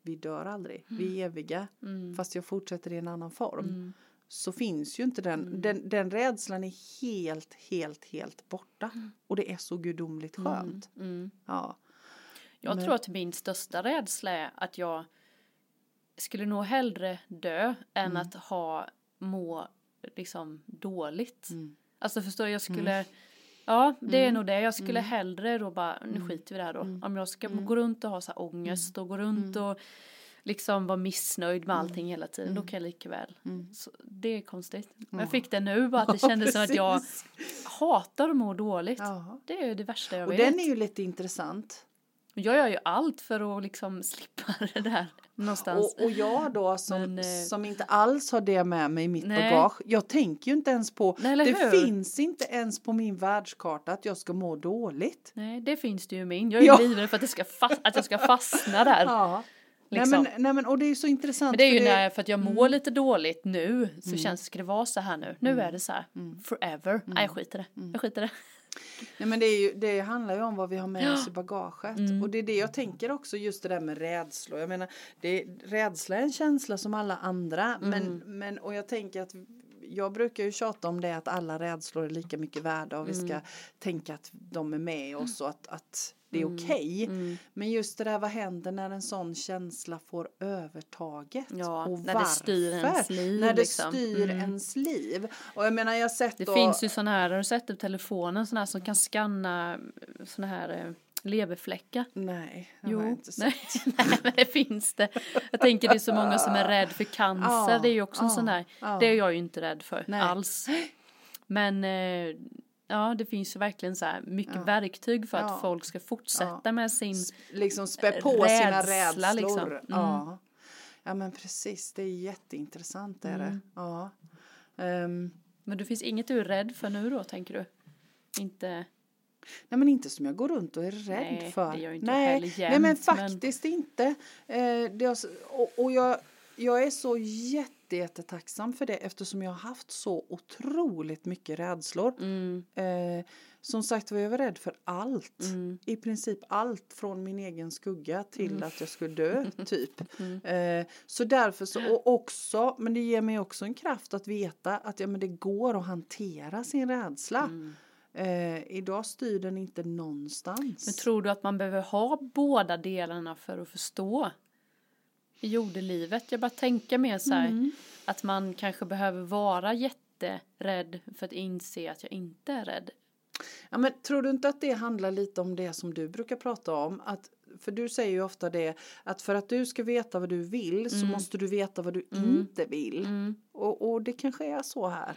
[SPEAKER 1] vi dör aldrig, vi är eviga,
[SPEAKER 2] Mm.
[SPEAKER 1] fast jag fortsätter i en annan form.
[SPEAKER 2] Mm.
[SPEAKER 1] Så finns ju inte den,
[SPEAKER 2] Mm.
[SPEAKER 1] den, den rädslan är helt, helt, helt borta. Och det är så gudomligt skönt.
[SPEAKER 2] Mm.
[SPEAKER 1] Ja.
[SPEAKER 2] Jag
[SPEAKER 1] Men-
[SPEAKER 2] tror att min största rädsla är att jag skulle nog hellre dö än
[SPEAKER 1] Mm.
[SPEAKER 2] att ha må liksom dåligt.
[SPEAKER 1] Mm.
[SPEAKER 2] Alltså förstår du, jag skulle Ja, det
[SPEAKER 1] Mm.
[SPEAKER 2] är nog det. Jag skulle hellre då bara, nu skiter vi i det här då.
[SPEAKER 1] Mm.
[SPEAKER 2] Om jag ska gå runt och ha så här ångest och gå runt och liksom vara missnöjd med allting hela tiden, då kan jag lika väl. Det är konstigt. Jag fick det nu bara att det
[SPEAKER 1] Ja,
[SPEAKER 2] kändes som att jag hatar att må dåligt.
[SPEAKER 1] Ja.
[SPEAKER 2] Det är det värsta jag
[SPEAKER 1] Och
[SPEAKER 2] vet.
[SPEAKER 1] den är ju lite intressant.
[SPEAKER 2] Jag gör ju allt för att liksom slippa det där någonstans.
[SPEAKER 1] Och, och jag då som,
[SPEAKER 2] Men, eh,
[SPEAKER 1] som inte alls har det med mig i mitt
[SPEAKER 2] Nej.
[SPEAKER 1] bagage. Jag tänker ju inte ens på,
[SPEAKER 2] Nej,
[SPEAKER 1] det
[SPEAKER 2] hur?
[SPEAKER 1] finns inte ens på min världskarta att jag ska må dåligt.
[SPEAKER 2] Nej, det finns det ju min. Jag är
[SPEAKER 1] Ja.
[SPEAKER 2] livrädd för att, det ska att jag ska fastna där.
[SPEAKER 1] Ja.
[SPEAKER 2] Liksom.
[SPEAKER 1] Nej, men, nej men och det är ju så intressant.
[SPEAKER 2] Men det är ju
[SPEAKER 1] för
[SPEAKER 2] när, för att jag
[SPEAKER 1] Mm.
[SPEAKER 2] mår lite dåligt nu så känns det, ska det vara så här nu? Nu är det så här,
[SPEAKER 1] Mm.
[SPEAKER 2] forever. Nej jag skiter i det. Jag skiter i det.
[SPEAKER 1] Nej, men det, är ju, det handlar ju om vad vi har med oss i bagaget.
[SPEAKER 2] Mm.
[SPEAKER 1] Och det är det jag tänker också just det där med rädslor. Jag menar, det, rädsla är en känsla som alla andra.
[SPEAKER 2] Mm.
[SPEAKER 1] Men, men, och jag tänker att jag brukar ju tjata om det att alla rädslor är lika mycket värda och vi
[SPEAKER 2] Mm.
[SPEAKER 1] ska tänka att de är med oss och att, att det är
[SPEAKER 2] Mm.
[SPEAKER 1] okej. Men just det där, vad händer när en sån känsla får övertaget?
[SPEAKER 2] Ja,
[SPEAKER 1] och
[SPEAKER 2] när det styr
[SPEAKER 1] varför?
[SPEAKER 2] ens liv,
[SPEAKER 1] När det
[SPEAKER 2] liksom.
[SPEAKER 1] styr
[SPEAKER 2] Mm.
[SPEAKER 1] ens liv. Och jag menar, jag sett
[SPEAKER 2] Det
[SPEAKER 1] då,
[SPEAKER 2] finns ju sådana här, har du sett på telefonen, sådana här som kan scanna sådana här eh, leverfläckar?
[SPEAKER 1] Nej, det har jag inte sett.
[SPEAKER 2] nej, men det finns det. Jag tänker det är så många som är rädd för cancer,
[SPEAKER 1] Ja,
[SPEAKER 2] det är ju också en
[SPEAKER 1] ja,
[SPEAKER 2] sån där,
[SPEAKER 1] ja.
[SPEAKER 2] det är jag ju inte rädd för
[SPEAKER 1] Nej.
[SPEAKER 2] alls. Men eh, ja, det finns ju verkligen så här mycket verktyg för att
[SPEAKER 1] Ja.
[SPEAKER 2] folk ska fortsätta
[SPEAKER 1] Ja.
[SPEAKER 2] med sin
[SPEAKER 1] liksom spä på sina
[SPEAKER 2] Rädsla,
[SPEAKER 1] rädslor.
[SPEAKER 2] liksom. Mm.
[SPEAKER 1] Ja. ja men precis, det är jätteintressant är
[SPEAKER 2] Mm.
[SPEAKER 1] det. Ja. Ehm,
[SPEAKER 2] Men det finns inget du är rädd för nu då, tänker du? Inte,
[SPEAKER 1] nej men inte som jag går runt och är rädd
[SPEAKER 2] Nej,
[SPEAKER 1] för.
[SPEAKER 2] det gör ju inte
[SPEAKER 1] nej,
[SPEAKER 2] heller
[SPEAKER 1] nej men
[SPEAKER 2] jämt, men-
[SPEAKER 1] faktiskt inte. Eh, det och och jag, jag är så jätte, jättetacksam för det eftersom jag har haft så otroligt mycket rädslor.
[SPEAKER 2] mm,
[SPEAKER 1] Eh, som sagt var jag var rädd för allt.
[SPEAKER 2] mm,
[SPEAKER 1] I princip allt från min egen skugga till att jag skulle dö, typ.
[SPEAKER 2] Mm.
[SPEAKER 1] Eh, så därför så, och också, men det ger mig också en kraft att veta att ja, men det går att hantera sin rädsla.
[SPEAKER 2] mm.
[SPEAKER 1] Eh, idag styr den inte någonstans.
[SPEAKER 2] Men tror du att man behöver ha båda delarna för att förstå i jordelivet? Jag bara tänker mer så här
[SPEAKER 1] Mm.
[SPEAKER 2] att man kanske behöver vara jätterädd för att inse att jag inte är rädd.
[SPEAKER 1] Ja, men tror du inte att det handlar lite om det som du brukar prata om? Att, för du säger ju ofta det att för att du ska veta vad du vill så måste du veta vad du inte vill.
[SPEAKER 2] Mm.
[SPEAKER 1] Och, och det kanske är så här.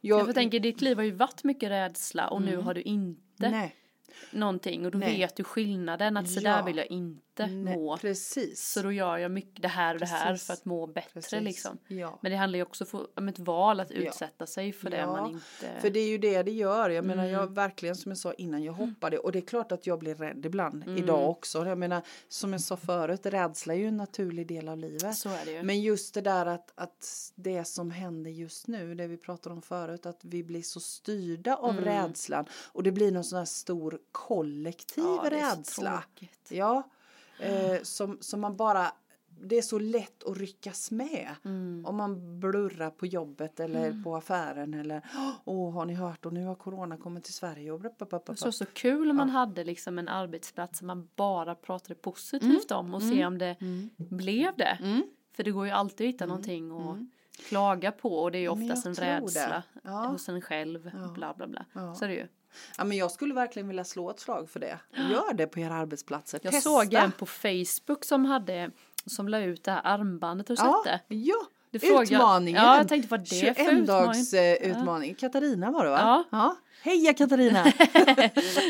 [SPEAKER 2] Jag, jag tänker, ditt liv har ju varit mycket rädsla och nu har du inte
[SPEAKER 1] Nej,
[SPEAKER 2] någonting och då
[SPEAKER 1] Nej.
[SPEAKER 2] vet du skillnaden att så
[SPEAKER 1] Ja.
[SPEAKER 2] där vill jag inte
[SPEAKER 1] nej,
[SPEAKER 2] må.
[SPEAKER 1] precis.
[SPEAKER 2] Så då gör jag mycket det här och det här
[SPEAKER 1] Precis.
[SPEAKER 2] för att må bättre
[SPEAKER 1] Precis.
[SPEAKER 2] liksom.
[SPEAKER 1] Ja.
[SPEAKER 2] Men det handlar ju också om ett val att utsätta sig för det
[SPEAKER 1] Ja,
[SPEAKER 2] man inte...
[SPEAKER 1] För det är ju det det gör. Jag menar
[SPEAKER 2] Mm.
[SPEAKER 1] jag verkligen som jag sa innan jag hoppade och det är klart att jag blir rädd ibland idag
[SPEAKER 2] Mm.
[SPEAKER 1] också. Jag menar som jag sa förut rädsla är ju en naturlig del av livet.
[SPEAKER 2] Så är det ju.
[SPEAKER 1] Men just det där att, att det som händer just nu, det vi pratade om förut, att vi blir så styrda av
[SPEAKER 2] Mm.
[SPEAKER 1] rädslan och det blir någon sån här stor kollektiv
[SPEAKER 2] Ja,
[SPEAKER 1] rädsla. Ja, eh, som, som man bara, det är så lätt att ryckas med.
[SPEAKER 2] Mm.
[SPEAKER 1] Om man blurrar på jobbet eller på affären eller åh har ni hört och nu har corona kommit till Sverige och bla, bla, bla, bla.
[SPEAKER 2] Så, så kul om man hade liksom en arbetsplats som man bara pratade positivt om och se om det blev det.
[SPEAKER 1] Mm.
[SPEAKER 2] För det går ju alltid att hitta någonting att klaga på och det är ju oftast en
[SPEAKER 1] det.
[SPEAKER 2] rädsla
[SPEAKER 1] Ja.
[SPEAKER 2] hos en själv. Bla bla bla.
[SPEAKER 1] Ja.
[SPEAKER 2] Så är det ju.
[SPEAKER 1] Ja, men jag skulle verkligen vilja slå ett slag för det. Gör det på era arbetsplatser.
[SPEAKER 2] Jag
[SPEAKER 1] Testa.
[SPEAKER 2] såg en på Facebook som hade som la ut det här armbandet. Du
[SPEAKER 1] ja,
[SPEAKER 2] sett det?
[SPEAKER 1] ja.
[SPEAKER 2] Det frågar-
[SPEAKER 1] Utmaningen.
[SPEAKER 2] Ja, jag tänkte vad det är för
[SPEAKER 1] 21
[SPEAKER 2] utmaning?
[SPEAKER 1] dags eh, utmaning. Katarina var det va?
[SPEAKER 2] Ja.
[SPEAKER 1] Heja Katarina!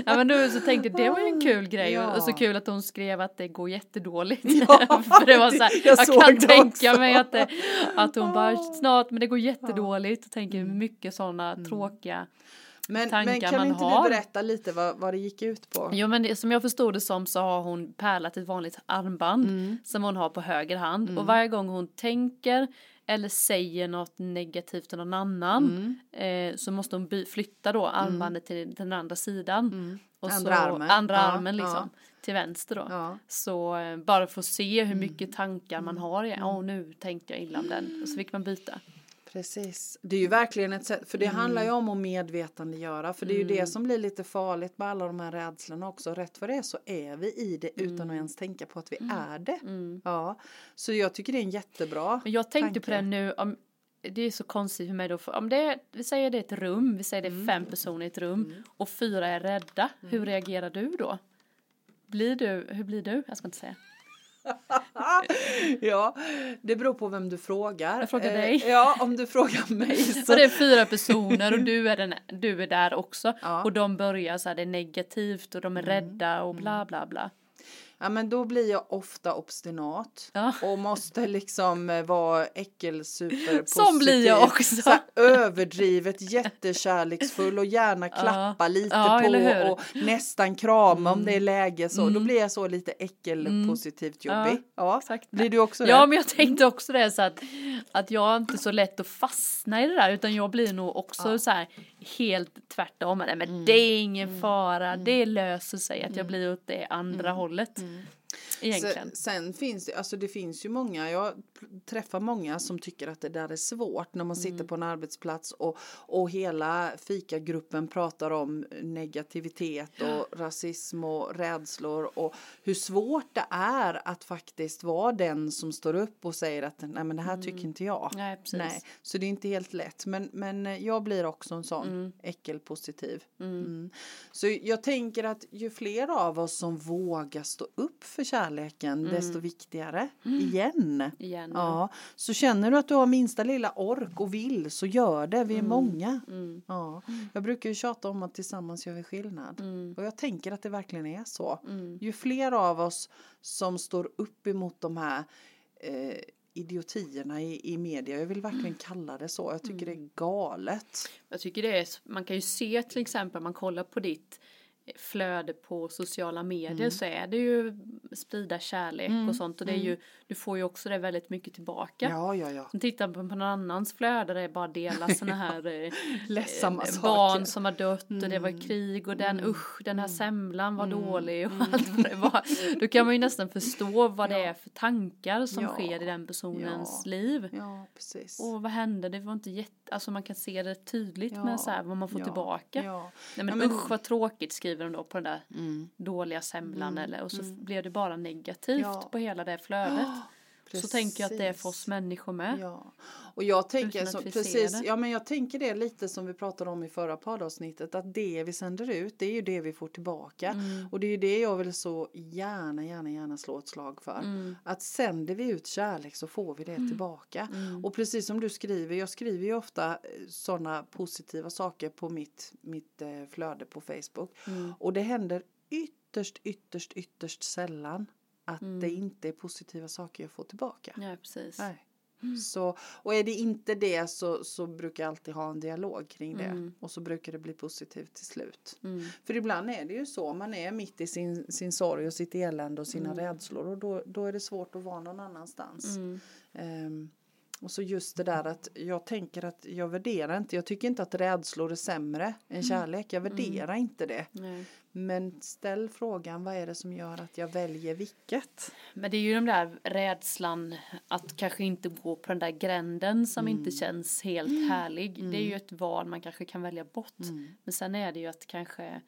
[SPEAKER 2] Ja men då så tänkte det var ju en kul grej
[SPEAKER 1] Ja.
[SPEAKER 2] och, och så kul att hon skrev att det går jättedåligt.
[SPEAKER 1] Ja,
[SPEAKER 2] För det var så här,
[SPEAKER 1] jag
[SPEAKER 2] jag, kan
[SPEAKER 1] det
[SPEAKER 2] tänka
[SPEAKER 1] också.
[SPEAKER 2] mig att, det, att hon bara snart men det går jättedåligt och tänker mycket sådana
[SPEAKER 1] Mm.
[SPEAKER 2] tråkiga.
[SPEAKER 1] Men,
[SPEAKER 2] Tankar
[SPEAKER 1] men kan
[SPEAKER 2] man
[SPEAKER 1] inte
[SPEAKER 2] har.
[SPEAKER 1] du berätta lite vad, vad det gick ut på?
[SPEAKER 2] Jo men det, som jag förstod det som så har hon pärlat ett vanligt armband
[SPEAKER 1] Mm.
[SPEAKER 2] som hon har på höger hand och varje gång hon tänker eller säger något negativt till någon annan
[SPEAKER 1] Mm.
[SPEAKER 2] eh, så måste hon by- flytta då armbandet till, till den andra sidan. Och
[SPEAKER 1] Andra
[SPEAKER 2] så,
[SPEAKER 1] armen.
[SPEAKER 2] Andra
[SPEAKER 1] Ja,
[SPEAKER 2] armen liksom.
[SPEAKER 1] ja.
[SPEAKER 2] Till vänster då.
[SPEAKER 1] Ja.
[SPEAKER 2] Så eh, bara för att se hur mycket tankar man har. Åh oh, nu tänkte jag illa om den. Och så fick man byta.
[SPEAKER 1] Precis. Det är ju verkligen ett sätt, för det
[SPEAKER 2] Mm.
[SPEAKER 1] handlar ju om att medvetandegöra, för det är ju det som blir lite farligt med alla de här rädslorna också. Rätt för det så är vi i det utan
[SPEAKER 2] Mm.
[SPEAKER 1] att ens tänka på att vi är det. Ja, så jag tycker det är en jättebra
[SPEAKER 2] Men jag tänkte på
[SPEAKER 1] tanke.
[SPEAKER 2] det nu. Om, det är så konstigt för mig då, för om det är, vi säger det är ett rum, vi säger det är
[SPEAKER 1] Mm.
[SPEAKER 2] fem personer i ett rum och fyra är rädda, hur reagerar du då? Blir du, hur blir du? Jag ska inte säga.
[SPEAKER 1] ja, det beror på vem du frågar.
[SPEAKER 2] Jag frågar
[SPEAKER 1] Eh,
[SPEAKER 2] dig.
[SPEAKER 1] Ja, om du frågar mig så.
[SPEAKER 2] Det är fyra personer och du är, den, du är där också
[SPEAKER 1] Ja. Mm.
[SPEAKER 2] och de börjar så här, det är negativt och de är rädda och bla bla bla.
[SPEAKER 1] Ja, men då blir jag ofta obstinat
[SPEAKER 2] Ja.
[SPEAKER 1] och måste liksom eh, vara äckelsuperpositiv.
[SPEAKER 2] Som blir jag också.
[SPEAKER 1] Så här, överdrivet jättekärleksfull och gärna klappa lite
[SPEAKER 2] Ja, eller hur?
[SPEAKER 1] på och nästan krama om det är läge så. Då
[SPEAKER 2] Mm.
[SPEAKER 1] blir jag så lite äckelpositivt
[SPEAKER 2] Ja,
[SPEAKER 1] jobbig. Ja,
[SPEAKER 2] exakt.
[SPEAKER 1] Blir du också det?
[SPEAKER 2] Ja men jag tänkte också det så att, att jag är inte så lätt att fastna i det där utan jag blir nog också så här helt tvärtom. Nej men
[SPEAKER 1] Mm.
[SPEAKER 2] det är ingen fara, det löser sig att jag blir åt det andra hållet. Mm. Egentligen.
[SPEAKER 1] Sen, finns det, alltså det finns ju många, jag träffar många som tycker att det där är svårt när man
[SPEAKER 2] Mm.
[SPEAKER 1] sitter på en arbetsplats och, och hela fikagruppen pratar om negativitet och rasism och rädslor och hur svårt det är att faktiskt vara den som står upp och säger att nej men det här tycker inte jag.
[SPEAKER 2] Nej precis.
[SPEAKER 1] Nej, så det är inte helt lätt. Men, men jag blir också en sån
[SPEAKER 2] Mm.
[SPEAKER 1] äckelpositiv. Mm. Så jag tänker att ju fler av oss som vågar stå upp för kärleken, desto viktigare. Igen.
[SPEAKER 2] Igen.
[SPEAKER 1] Ja, så känner du att du har minsta lilla ork och vill så gör det. Vi är många.
[SPEAKER 2] Mm.
[SPEAKER 1] Ja, jag brukar ju tjata om att tillsammans gör vi skillnad.
[SPEAKER 2] Mm.
[SPEAKER 1] Och jag tänker att det verkligen är så.
[SPEAKER 2] Mm.
[SPEAKER 1] Ju fler av oss som står upp emot de här eh, idiotierna i, i media, jag vill verkligen kalla det så. Jag tycker det är galet.
[SPEAKER 2] Jag tycker det är, man kan ju se till exempel man kollar på ditt flöde på sociala medier
[SPEAKER 1] Mm.
[SPEAKER 2] så är det ju sprida kärlek och sånt och det är ju, du får ju också det väldigt mycket tillbaka.
[SPEAKER 1] Ja, ja, ja.
[SPEAKER 2] Sen tittar man på någon annans flöde där det är bara dela såna här eh,
[SPEAKER 1] Ledsamma
[SPEAKER 2] eh,
[SPEAKER 1] saker.
[SPEAKER 2] barn som har dött och det var krig och den usch den här semlan var dålig och allt vad det var. Då kan man ju nästan förstå vad det är för tankar som sker i den personens liv.
[SPEAKER 1] Ja, precis.
[SPEAKER 2] Och vad hände? Det var inte jätte, alltså man kan se det tydligt
[SPEAKER 1] Ja.
[SPEAKER 2] med så här vad man får
[SPEAKER 1] Ja.
[SPEAKER 2] tillbaka.
[SPEAKER 1] Ja.
[SPEAKER 2] Nej men,
[SPEAKER 1] Ja, men-
[SPEAKER 2] usch vad tråkigt skriver de då på den där
[SPEAKER 1] Mm.
[SPEAKER 2] dåliga semlan eller och så blev det bara negativt på hela det flödet. Så tänker jag att det är för oss
[SPEAKER 1] Precis.
[SPEAKER 2] människor med.
[SPEAKER 1] Ja, och jag tänker så, precis, ja men jag tänker det lite som vi pratade om i förra poddavsnittet att det vi sänder ut det är ju det vi får tillbaka
[SPEAKER 2] Mm.
[SPEAKER 1] och det är ju det jag vill så gärna gärna gärna slå ett slag för
[SPEAKER 2] Mm.
[SPEAKER 1] att sänder vi ut kärlek så får vi det tillbaka
[SPEAKER 2] Mm.
[SPEAKER 1] och precis som du skriver jag skriver ju ofta sådana positiva saker på mitt mitt eh, flöde på Facebook
[SPEAKER 2] Mm.
[SPEAKER 1] och det händer ytterst ytterst ytterst sällan att
[SPEAKER 2] Mm.
[SPEAKER 1] det inte är positiva saker jag får tillbaka.
[SPEAKER 2] Ja precis.
[SPEAKER 1] Nej. Så, och är det inte det så, så brukar jag alltid ha en dialog kring det.
[SPEAKER 2] Mm.
[SPEAKER 1] Och så brukar det bli positivt till slut.
[SPEAKER 2] Mm.
[SPEAKER 1] För ibland är det ju så, man är mitt i sin, sin sorg och sitt elände och sina rädslor och då, då är det svårt att vara någon annanstans.
[SPEAKER 2] Mm.
[SPEAKER 1] Och så just det där att jag tänker att jag värderar inte, jag tycker inte att rädslor är sämre än kärlek, jag värderar inte det.
[SPEAKER 2] Nej.
[SPEAKER 1] Men ställ frågan, vad är det som gör att jag väljer vilket?
[SPEAKER 2] Men det är ju den där rädslan att kanske inte gå på den där gränden som
[SPEAKER 1] Mm.
[SPEAKER 2] inte känns helt härlig. Det är ju ett val man kanske kan välja bort.
[SPEAKER 1] Mm.
[SPEAKER 2] Men sen är det ju att kanske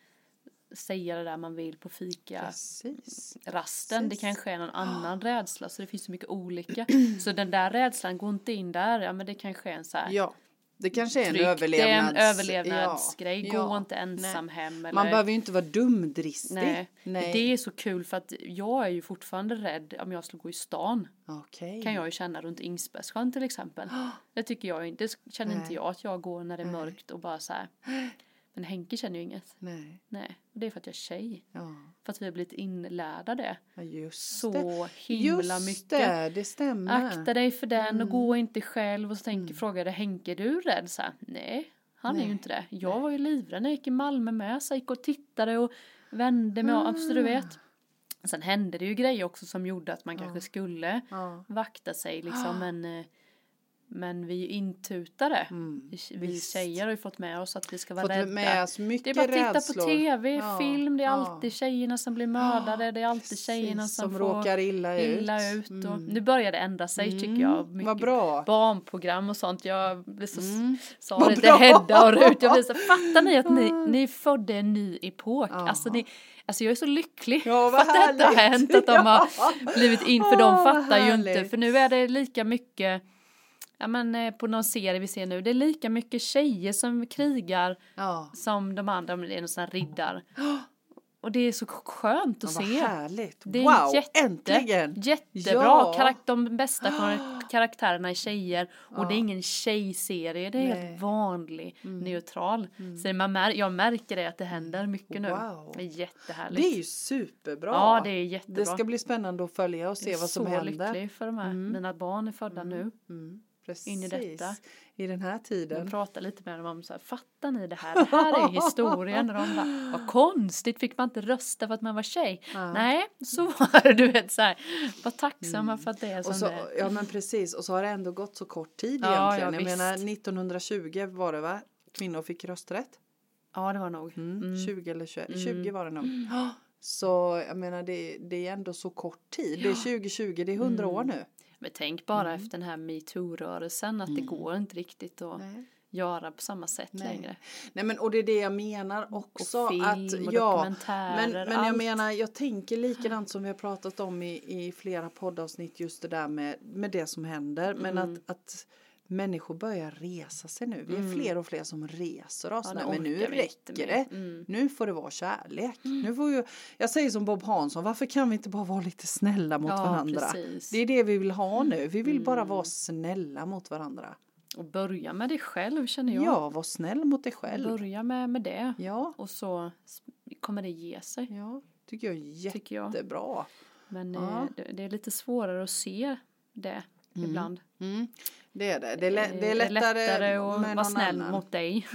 [SPEAKER 2] säga det där man vill på fika
[SPEAKER 1] Precis.
[SPEAKER 2] rasten. Det
[SPEAKER 1] Precis.
[SPEAKER 2] kanske är någon annan rädsla så det finns så mycket olika. Så den där rädslan går inte in där. Ja men det kanske är en så här
[SPEAKER 1] Ja, det kanske är en överlevnads...
[SPEAKER 2] Det är en överlevnadsgrej.
[SPEAKER 1] Ja,
[SPEAKER 2] Gå
[SPEAKER 1] ja.
[SPEAKER 2] inte ensam
[SPEAKER 1] Nej.
[SPEAKER 2] hem. Eller...
[SPEAKER 1] Man behöver ju inte vara dumdristig.
[SPEAKER 2] Nej.
[SPEAKER 1] Nej.
[SPEAKER 2] Det är så kul för att jag är ju fortfarande rädd om jag skulle gå i stan.
[SPEAKER 1] Okej.
[SPEAKER 2] Kan jag ju känna runt Ingsbergssjön till exempel. Det tycker jag inte, det känner inte
[SPEAKER 1] Nej.
[SPEAKER 2] jag att jag går när det är mörkt och bara så här. Men Henke känner ju inget.
[SPEAKER 1] Nej,
[SPEAKER 2] Nej, och det är för att jag är tjej.
[SPEAKER 1] ja.
[SPEAKER 2] För att vi har blivit inlärda det.
[SPEAKER 1] ja just
[SPEAKER 2] Så
[SPEAKER 1] det.
[SPEAKER 2] himla
[SPEAKER 1] just
[SPEAKER 2] mycket.
[SPEAKER 1] det, det stämmer.
[SPEAKER 2] Akta dig för den och
[SPEAKER 1] Mm.
[SPEAKER 2] gå inte själv. Och så tänker, frågade Henke, är du rädd? Så här, Nej, han är
[SPEAKER 1] Nej.
[SPEAKER 2] ju inte det. Jag var ju livrädd när jag gick i Malmö med. Så jag gick och tittade och vände mig. Mm. Så du vet. Sen hände det ju grejer också som gjorde att man kanske skulle
[SPEAKER 1] Ja.
[SPEAKER 2] vakta sig liksom. Men, eh, men vi är intutade.
[SPEAKER 1] Mm.
[SPEAKER 2] Vi, vi
[SPEAKER 1] Visst.
[SPEAKER 2] tjejer har ju fått med oss att vi ska vara
[SPEAKER 1] Fått
[SPEAKER 2] rädda.
[SPEAKER 1] med oss
[SPEAKER 2] Det är
[SPEAKER 1] mycket
[SPEAKER 2] bara att titta på tv,
[SPEAKER 1] Ja,
[SPEAKER 2] film, det är
[SPEAKER 1] ja.
[SPEAKER 2] alltid tjejerna som blir mördade, det är alltid
[SPEAKER 1] Precis,
[SPEAKER 2] tjejerna som,
[SPEAKER 1] som råkar illa ut.
[SPEAKER 2] illa ut. Och
[SPEAKER 1] Mm.
[SPEAKER 2] nu börjar det ändra sig tycker jag.
[SPEAKER 1] Mm,
[SPEAKER 2] Mycket
[SPEAKER 1] vad bra.
[SPEAKER 2] barnprogram och sånt. Jag blir så
[SPEAKER 1] Mm.
[SPEAKER 2] sa
[SPEAKER 1] Vad
[SPEAKER 2] det till. Hedda och Rut. Jag blir så, fattar ni att ni, ni födde en ny epok? Alltså, ni, alltså jag är så lycklig
[SPEAKER 1] Ja,
[SPEAKER 2] för att detta har hänt. Att de har blivit in, för de fattar ju inte. För nu är det lika mycket ja men eh, på någon serie vi ser nu, det är lika mycket tjejer som krigar
[SPEAKER 1] Ja.
[SPEAKER 2] som de andra, det är någon sån här riddar. Och det är så skönt att
[SPEAKER 1] Ja,
[SPEAKER 2] se.
[SPEAKER 1] härligt.
[SPEAKER 2] Det är
[SPEAKER 1] wow,
[SPEAKER 2] jätte,
[SPEAKER 1] äntligen!
[SPEAKER 2] Jättebra,
[SPEAKER 1] Ja.
[SPEAKER 2] Karak- de bästa karak- karaktärerna är tjejer och det är
[SPEAKER 1] Ja.
[SPEAKER 2] ingen tjejserie, det är
[SPEAKER 1] Nej. Mm.
[SPEAKER 2] helt vanlig, neutral. Så man mär- jag märker det att det händer mycket nu.
[SPEAKER 1] Wow.
[SPEAKER 2] Det är jättehärligt.
[SPEAKER 1] Det är ju superbra.
[SPEAKER 2] Ja, det är jättebra.
[SPEAKER 1] Det ska bli spännande att följa och se
[SPEAKER 2] Jag är
[SPEAKER 1] vad som
[SPEAKER 2] så
[SPEAKER 1] händer.
[SPEAKER 2] lycklig för de här. Mina barn är födda nu.
[SPEAKER 1] Mm, precis.
[SPEAKER 2] In i detta.
[SPEAKER 1] I den här
[SPEAKER 2] Jag
[SPEAKER 1] tiden.
[SPEAKER 2] pratar lite med dem om så här, fattar ni det här? Det här är historien. Och de bara, vad konstigt, fick man inte rösta för att man var tjej?
[SPEAKER 1] Ja.
[SPEAKER 2] Nej, så var det, du vet så här. Var tacksamma för att det är som
[SPEAKER 1] Och så,
[SPEAKER 2] det är.
[SPEAKER 1] ja men precis och så har det ändå gått så kort tid
[SPEAKER 2] Ja,
[SPEAKER 1] egentligen.
[SPEAKER 2] ja,
[SPEAKER 1] jag menar
[SPEAKER 2] visst.
[SPEAKER 1] 1920 var det va? Kvinnor fick rösträtt.
[SPEAKER 2] Ja, det var nog.
[SPEAKER 1] Mm. 20 eller 21,
[SPEAKER 2] Mm.
[SPEAKER 1] 20 var det nog. Så jag menar det, det är ändå så kort tid. Det är 2020, det är 100 år nu.
[SPEAKER 2] Men tänk bara efter den här metoo-rörelsen att det går inte riktigt att
[SPEAKER 1] Nej.
[SPEAKER 2] göra på samma sätt
[SPEAKER 1] Nej.
[SPEAKER 2] längre.
[SPEAKER 1] Nej men och det är det jag menar också.
[SPEAKER 2] film
[SPEAKER 1] att,
[SPEAKER 2] och
[SPEAKER 1] ja,
[SPEAKER 2] dokumentärer,
[SPEAKER 1] men, men jag menar jag tänker likadant som vi har pratat om i, i flera poddavsnitt just det där med, med det som händer. Men
[SPEAKER 2] Mm.
[SPEAKER 1] att, att människor börjar resa sig nu. Vi är fler och fler som reser oss.
[SPEAKER 2] Ja,
[SPEAKER 1] Nej,
[SPEAKER 2] nu
[SPEAKER 1] men nu räcker det.
[SPEAKER 2] Mm.
[SPEAKER 1] Nu får det vara kärlek. Nu får ju, jag säger som Bob Hansson, varför kan vi inte bara vara lite snälla mot
[SPEAKER 2] Ja,
[SPEAKER 1] varandra?
[SPEAKER 2] precis.
[SPEAKER 1] Det är det vi vill ha nu. Vi vill bara vara snälla mot varandra.
[SPEAKER 2] Och börja med dig själv känner jag.
[SPEAKER 1] Ja, var snäll mot dig själv.
[SPEAKER 2] Börja med, med det.
[SPEAKER 1] Ja,
[SPEAKER 2] Och så kommer det ge sig,
[SPEAKER 1] ja, tycker jag är
[SPEAKER 2] tycker jag.
[SPEAKER 1] jättebra.
[SPEAKER 2] Men
[SPEAKER 1] Ja.
[SPEAKER 2] eh, det, det är lite svårare att se det ibland.
[SPEAKER 1] Mm, det är det. Det är, lä-
[SPEAKER 2] Eh,
[SPEAKER 1] det är lättare,
[SPEAKER 2] att vara snäll
[SPEAKER 1] annan.
[SPEAKER 2] mot dig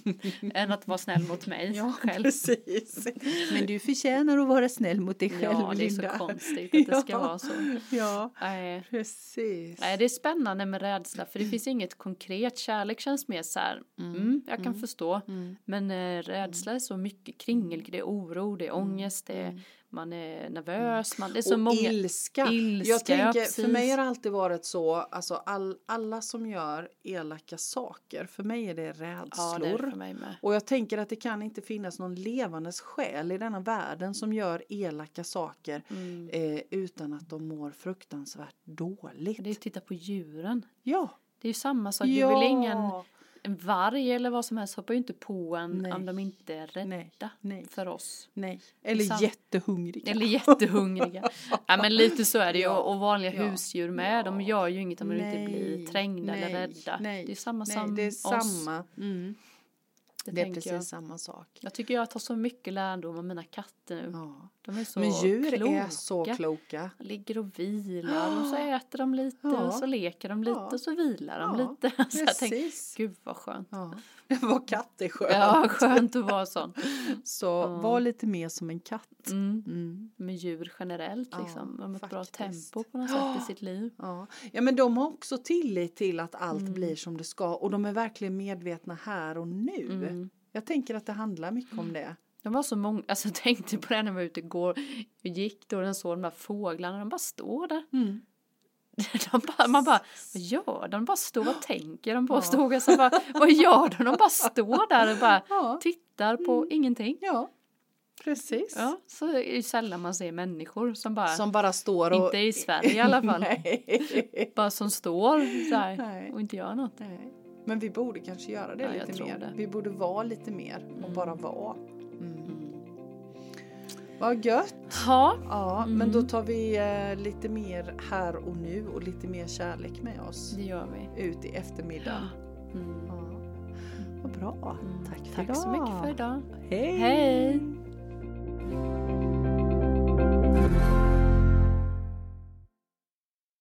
[SPEAKER 2] än att vara snäll mot mig
[SPEAKER 1] Ja,
[SPEAKER 2] själv.
[SPEAKER 1] precis. Men du förtjänar att vara snäll mot dig själv,
[SPEAKER 2] Ja, det är så
[SPEAKER 1] Linda.
[SPEAKER 2] konstigt att det ska
[SPEAKER 1] Ja.
[SPEAKER 2] vara så.
[SPEAKER 1] Ja,
[SPEAKER 2] Nej.
[SPEAKER 1] precis.
[SPEAKER 2] Nej, det är spännande med rädsla för det finns inget konkret. Kärlek känns mer så här, mm, jag kan förstå.
[SPEAKER 1] Mm.
[SPEAKER 2] Men eh, rädsla är så mycket kringel, det är oro, det är ångest, det är, man är nervös, man, det är så
[SPEAKER 1] och
[SPEAKER 2] många.
[SPEAKER 1] ilska.
[SPEAKER 2] Ilska,
[SPEAKER 1] jag tänker, för
[SPEAKER 2] precis.
[SPEAKER 1] mig har det alltid varit så, alltså all, alla som gör elaka saker, för mig är det rädslor.
[SPEAKER 2] Ja, det är för mig med.
[SPEAKER 1] Och jag tänker att det kan inte finnas någon levandes själ i denna världen som gör elaka saker
[SPEAKER 2] Mm.
[SPEAKER 1] eh, utan att de mår fruktansvärt dåligt.
[SPEAKER 2] Det är att titta på djuren.
[SPEAKER 1] Ja,
[SPEAKER 2] Det är ju samma sak,
[SPEAKER 1] ja.
[SPEAKER 2] det är väl ingen en varg eller vad som helst hoppar ju inte på en
[SPEAKER 1] Nej.
[SPEAKER 2] om de inte är rädda
[SPEAKER 1] Nej,
[SPEAKER 2] för oss.
[SPEAKER 1] Nej, eller
[SPEAKER 2] Sant.
[SPEAKER 1] jättehungriga.
[SPEAKER 2] Eller jättehungriga. ja men lite så är det ju
[SPEAKER 1] Ja.
[SPEAKER 2] och vanliga
[SPEAKER 1] Ja.
[SPEAKER 2] husdjur med. De gör ju inget om de inte blir trängda eller rädda. det är samma som
[SPEAKER 1] det är
[SPEAKER 2] oss.
[SPEAKER 1] samma. Mm.
[SPEAKER 2] Det,
[SPEAKER 1] Det är precis
[SPEAKER 2] jag.
[SPEAKER 1] samma sak.
[SPEAKER 2] Jag tycker jag tar så mycket lärdom av mina katter nu.
[SPEAKER 1] Ja.
[SPEAKER 2] De är så
[SPEAKER 1] Men djur
[SPEAKER 2] kloka.
[SPEAKER 1] är så kloka.
[SPEAKER 2] Ligger och vilar och så äter de lite
[SPEAKER 1] Ja.
[SPEAKER 2] och så leker de lite
[SPEAKER 1] Ja.
[SPEAKER 2] och så vilar de lite. Så jag tänker,
[SPEAKER 1] Precis.
[SPEAKER 2] gud vad skönt.
[SPEAKER 1] Ja. Vad katt är skönt.
[SPEAKER 2] Ja, skönt att vara sån.
[SPEAKER 1] Så var lite mer som en katt.
[SPEAKER 2] Mm.
[SPEAKER 1] Mm.
[SPEAKER 2] Med djur generellt
[SPEAKER 1] Ja,
[SPEAKER 2] liksom. De har ett bra tempo på något sätt i sitt liv.
[SPEAKER 1] Ja. ja, men de har också tillit till att allt
[SPEAKER 2] Mm.
[SPEAKER 1] blir som det ska och de är verkligen medvetna här och nu.
[SPEAKER 2] Mm.
[SPEAKER 1] Jag tänker att det handlar mycket om det.
[SPEAKER 2] De var så många, alltså jag tänkte på det när jag var ute igår och gick då och såg de här fåglarna, de bara står där.
[SPEAKER 1] Mm.
[SPEAKER 2] De bara, man bara, vad gör de? De bara står, vad tänker de på?
[SPEAKER 1] Ja.
[SPEAKER 2] Och stod jag så bara, vad gör de? De bara står där och bara
[SPEAKER 1] Ja.
[SPEAKER 2] tittar på ingenting.
[SPEAKER 1] ja, precis.
[SPEAKER 2] Ja, så är det ju sällan man ser människor som bara,
[SPEAKER 1] Som bara står och...
[SPEAKER 2] inte i Sverige i alla fall, bara som står så här och inte gör något.
[SPEAKER 1] Nej. Men vi borde kanske göra det
[SPEAKER 2] Ja,
[SPEAKER 1] lite mer.
[SPEAKER 2] det.
[SPEAKER 1] Vi borde vara lite mer och
[SPEAKER 2] Mm.
[SPEAKER 1] bara vara. Mm.
[SPEAKER 2] Mm.
[SPEAKER 1] Vad gött!
[SPEAKER 2] Ja,
[SPEAKER 1] Ja,
[SPEAKER 2] Mm.
[SPEAKER 1] men då tar vi eh, lite mer här och nu och lite mer kärlek med oss
[SPEAKER 2] det gör vi.
[SPEAKER 1] ut i eftermiddagen.
[SPEAKER 2] Mm.
[SPEAKER 1] Ja. Vad bra.
[SPEAKER 2] Mm.
[SPEAKER 1] Tack för
[SPEAKER 2] Tack
[SPEAKER 1] idag.
[SPEAKER 2] så mycket för idag.
[SPEAKER 1] Hej!
[SPEAKER 2] Hej! Thank you.